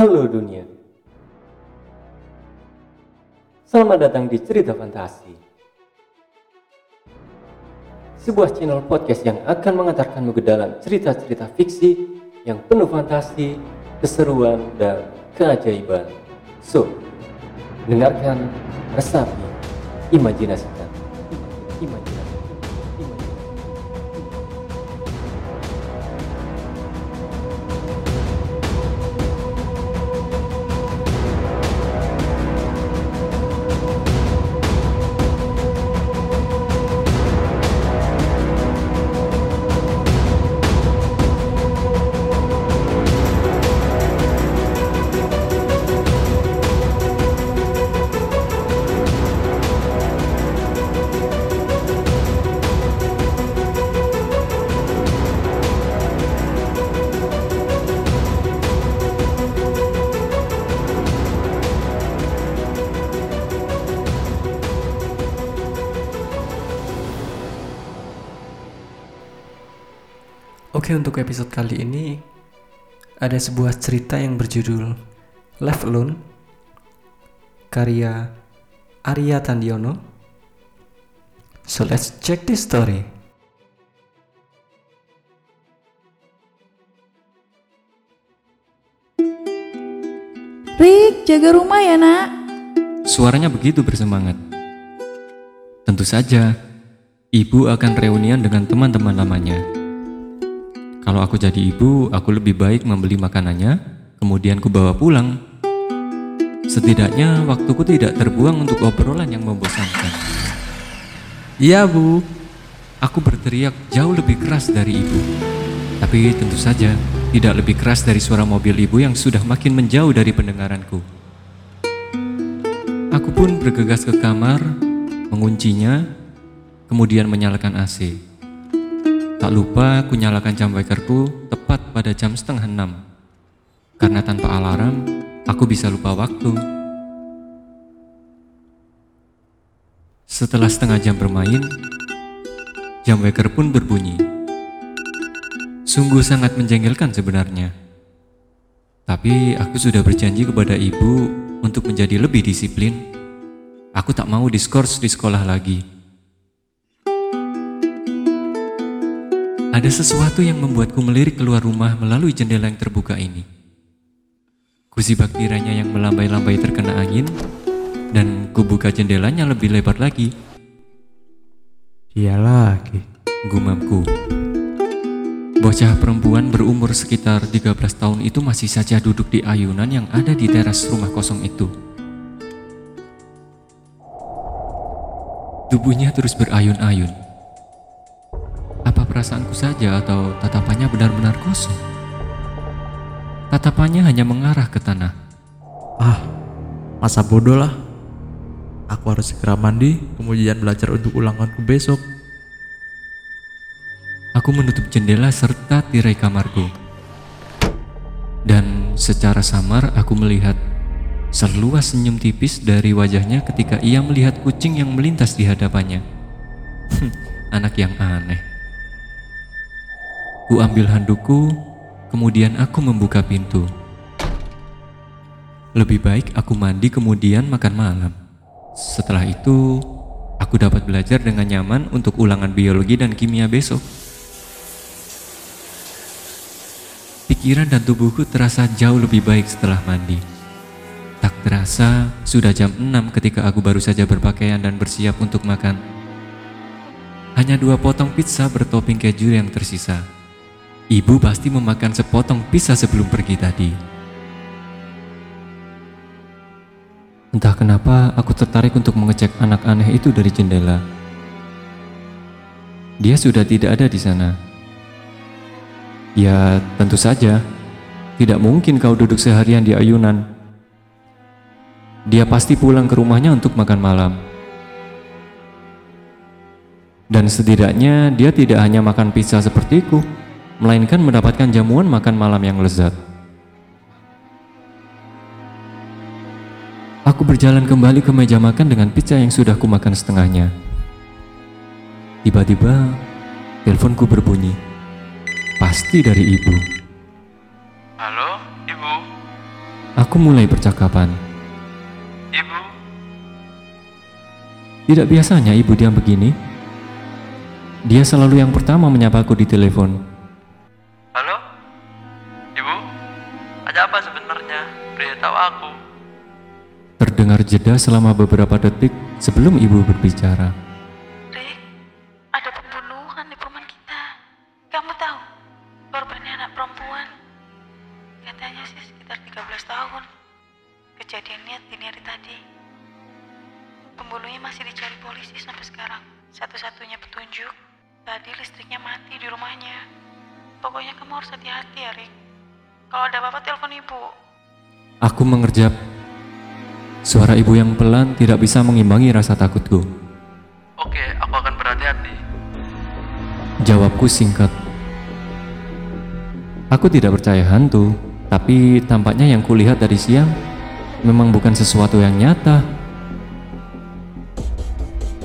Halo dunia. Selamat datang di Cerita Fantasi. Sebuah channel podcast yang akan mengantarkanmu ke dalam cerita-cerita fiksi yang penuh fantasi, keseruan, dan keajaiban. So, dengarkan, resapi, imajinasikan. Imajinasikan. Oke, untuk episode kali ini ada sebuah cerita yang berjudul Left Alone karya Arya Tandiono. So let's check this story. Rick, jaga rumah ya nak. Suaranya begitu bersemangat. Tentu saja, ibu akan reunian dengan teman-teman lamanya. Kalau aku jadi ibu, aku lebih baik membeli makanannya, kemudian ku bawa pulang. Setidaknya waktuku tidak terbuang untuk obrolan yang membosankan. Iya bu, aku berteriak jauh lebih keras dari ibu. Tapi tentu saja tidak lebih keras dari suara mobil ibu yang sudah makin menjauh dari pendengaranku. Aku pun bergegas ke kamar, menguncinya, kemudian menyalakan AC. Tak lupa aku nyalakan jam wakerku tepat pada jam setengah enam. Karena tanpa alarm, aku bisa lupa waktu. Setelah setengah jam bermain, jam waker pun berbunyi. Sungguh sangat menjengkelkan sebenarnya. Tapi aku sudah berjanji kepada ibu untuk menjadi lebih disiplin. Aku tak mau diskors di sekolah lagi. Ada sesuatu yang membuatku melirik keluar rumah melalui jendela yang terbuka ini. Kusibak kiranya yang melambai-lambai terkena angin, dan kubuka jendelanya lebih lebar lagi. Dia lagi. Gumamku. Bocah perempuan berumur sekitar 13 tahun itu masih saja duduk di ayunan yang ada di teras rumah kosong itu. Tubuhnya terus berayun-ayun. Perasaanku saja atau tatapannya benar-benar kosong? Tatapannya hanya mengarah ke tanah. Ah, masa bodoh lah. Aku harus segera mandi, kemudian belajar untuk ulanganku besok. Aku menutup jendela serta tirai kamarku. Dan secara samar aku melihat seluas senyum tipis dari wajahnya ketika ia melihat kucing yang melintas di hadapannya. Anak yang aneh. Ku ambil handukku, kemudian aku membuka pintu. Lebih baik aku mandi kemudian makan malam. Setelah itu, aku dapat belajar dengan nyaman untuk ulangan biologi dan kimia besok. Pikiran dan tubuhku terasa jauh lebih baik setelah mandi. Tak terasa, sudah jam 6 ketika aku baru saja berpakaian dan bersiap untuk makan. Hanya dua potong pizza bertoping keju yang tersisa. Ibu pasti memakan sepotong pizza sebelum pergi tadi. Entah kenapa aku tertarik untuk mengecek anak aneh itu dari jendela. Dia sudah tidak ada di sana. Ya, tentu saja. Tidak mungkin kau duduk seharian di ayunan. Dia pasti pulang ke rumahnya untuk makan malam. Dan setidaknya dia tidak hanya makan pizza sepertiku, melainkan mendapatkan jamuan makan malam yang lezat. Aku berjalan kembali ke meja makan dengan pizza yang sudah kumakan setengahnya. Tiba-tiba, teleponku berbunyi. Pasti dari ibu. Halo, Ibu. Aku mulai percakapan. Ibu, Tidak biasanya ibu diam begini. Dia selalu yang pertama menyapaku di telepon. Aku. Terdengar jeda selama beberapa detik sebelum ibu berbicara. Rick, ada pembunuhan di perumahan kita. Kamu tahu, korbannya anak perempuan. Katanya sih sekitar 13 tahun. Kejadiannya dini hari tadi. Pembunuhnya masih dicari polisi sampai sekarang. Satu-satunya petunjuk, tadi listriknya mati di rumahnya. Pokoknya kamu harus hati-hati ya, Rick. Kalau ada apa-apa, telepon ibu. Aku mengerjap. Suara ibu yang pelan tidak bisa mengimbangi rasa takutku. Oke, aku akan berhati-hati. Jawabku singkat. Aku tidak percaya hantu, tapi tampaknya yang kulihat dari siang memang bukan sesuatu yang nyata.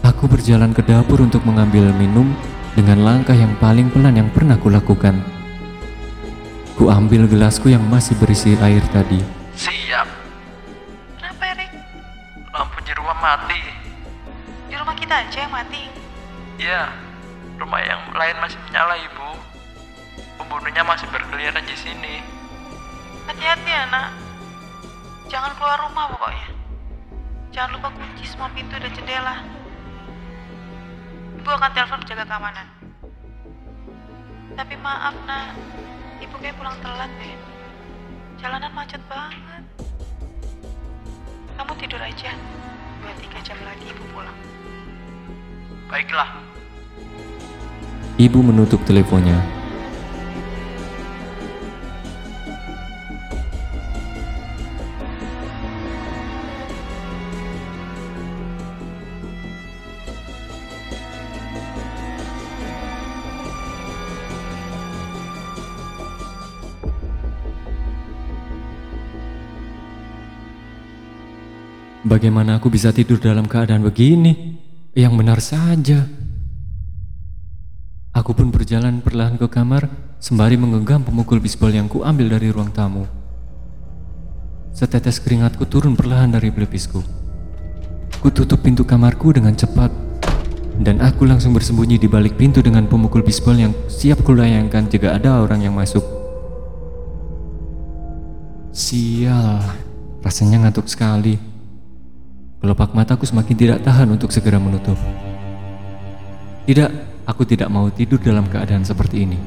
Aku berjalan ke dapur untuk mengambil minum dengan langkah yang paling pelan yang pernah kulakukan. Ku ambil gelasku yang masih berisi air tadi. Siap, Kenapa, Rick? lampu di rumah mati. Di rumah kita aja yang mati. Iya, rumah yang lain masih menyala, Ibu. Pembunuhnya masih berkeliaran di sini. Hati-hati ya, nak. Jangan keluar rumah pokoknya. Jangan lupa kunci semua pintu dan jendela. Ibu akan telepon penjaga keamanan. Tapi maaf, nak. Ibu kayak pulang telat deh. Jalanan macet banget. Kamu tidur aja. Dua tiga jam lagi ibu pulang. Baiklah, Ibu menutup teleponnya. Bagaimana aku bisa tidur dalam keadaan begini? Yang benar saja. Aku pun berjalan perlahan ke kamar sembari menggenggam pemukul bisbol yang kuambil dari ruang tamu. Setetes keringatku turun perlahan dari pelipisku. Ku tutup pintu kamarku dengan cepat dan aku langsung bersembunyi di balik pintu dengan pemukul bisbol yang siap kulayangkan jika ada orang yang masuk. Sial, rasanya ngantuk sekali. Kelopak mataku semakin tidak tahan untuk segera menutup. Tidak, aku tidak mau tidur dalam keadaan seperti ini.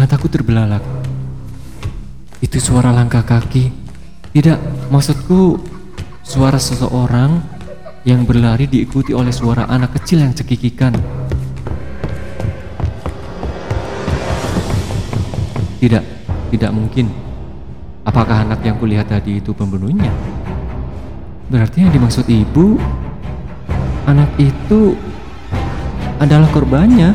Mataku terbelalak. Itu suara langkah kaki. Tidak, maksudku suara seseorang yang berlari diikuti oleh suara anak kecil yang cekikikan. Tidak, tidak mungkin. Apakah anak yang kulihat tadi itu pembunuhnya? Berarti yang dimaksud ibu, anak itu adalah korbannya.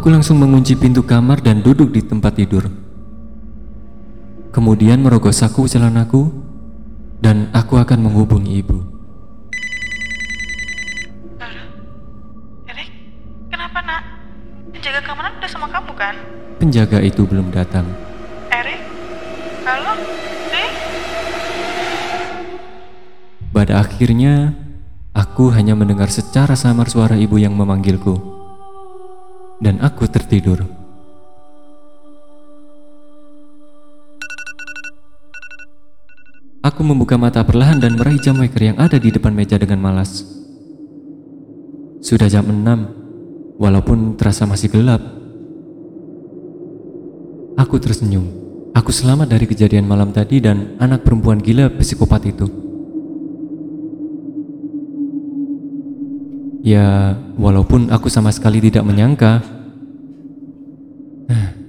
Aku langsung mengunci pintu kamar dan duduk di tempat tidur. Kemudian merogoh saku celanaku dan aku akan menghubungi ibu. Erik, kenapa nak? Penjaga keamanan udah sama kamu kan? Penjaga itu belum datang. Erik? Halo? Rick? Pada akhirnya, aku hanya mendengar secara samar suara ibu yang memanggilku. Dan aku tertidur. Aku membuka mata perlahan dan meraih jam waker yang ada di depan meja dengan malas. Sudah jam 6, walaupun terasa masih gelap. Aku tersenyum. Aku selamat dari kejadian malam tadi dan anak perempuan gila psikopat itu. Ya, walaupun aku sama sekali tidak menyangka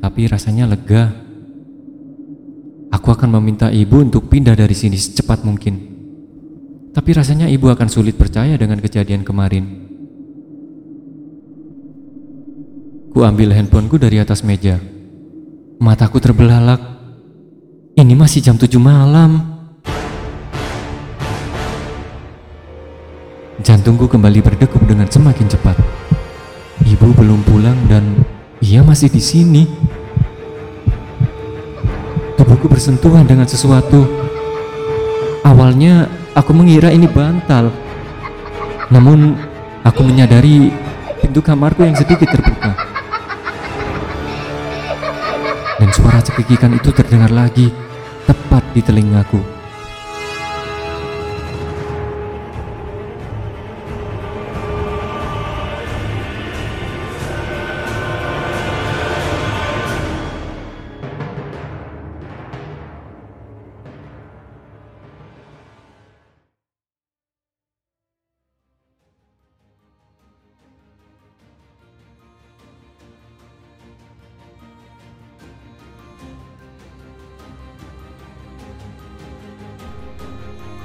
tapi rasanya lega. Aku akan meminta ibu untuk pindah dari sini secepat mungkin. Tapi rasanya ibu akan sulit percaya dengan kejadian kemarin. Ku ambil handphoneku dari atas meja. Mataku terbelalak. Ini masih jam 7 malam. Jantungku kembali berdegup dengan semakin cepat. Ibu belum pulang dan ia masih di sini. Tubuhku bersentuhan dengan sesuatu. Awalnya aku mengira ini bantal. Namun aku menyadari pintu kamarku yang sedikit terbuka. Dan suara cekikikan itu terdengar lagi tepat di telingaku.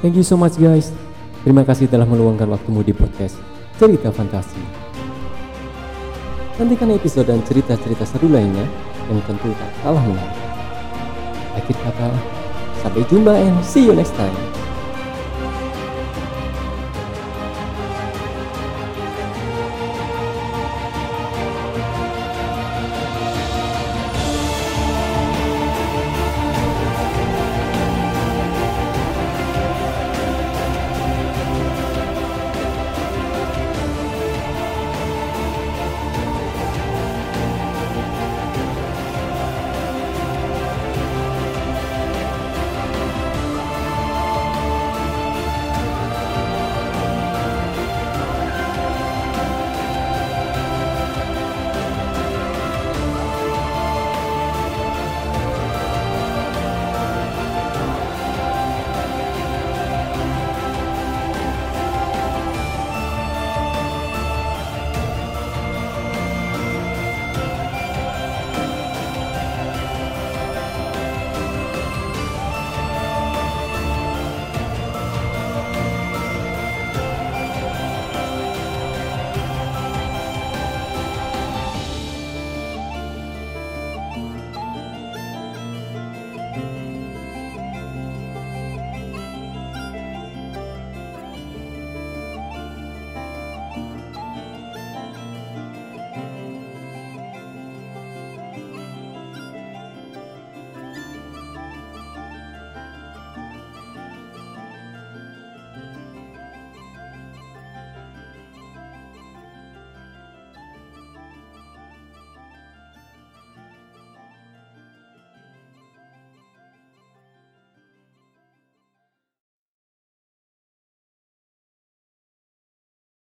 Thank you so much guys. Terima kasih telah meluangkan waktumu di podcast Cerita Fantasi. Nantikan episode dan cerita-cerita seru lainnya yang tentu tak kalah menarik. Akhir kata, sampai jumpa and see you next time.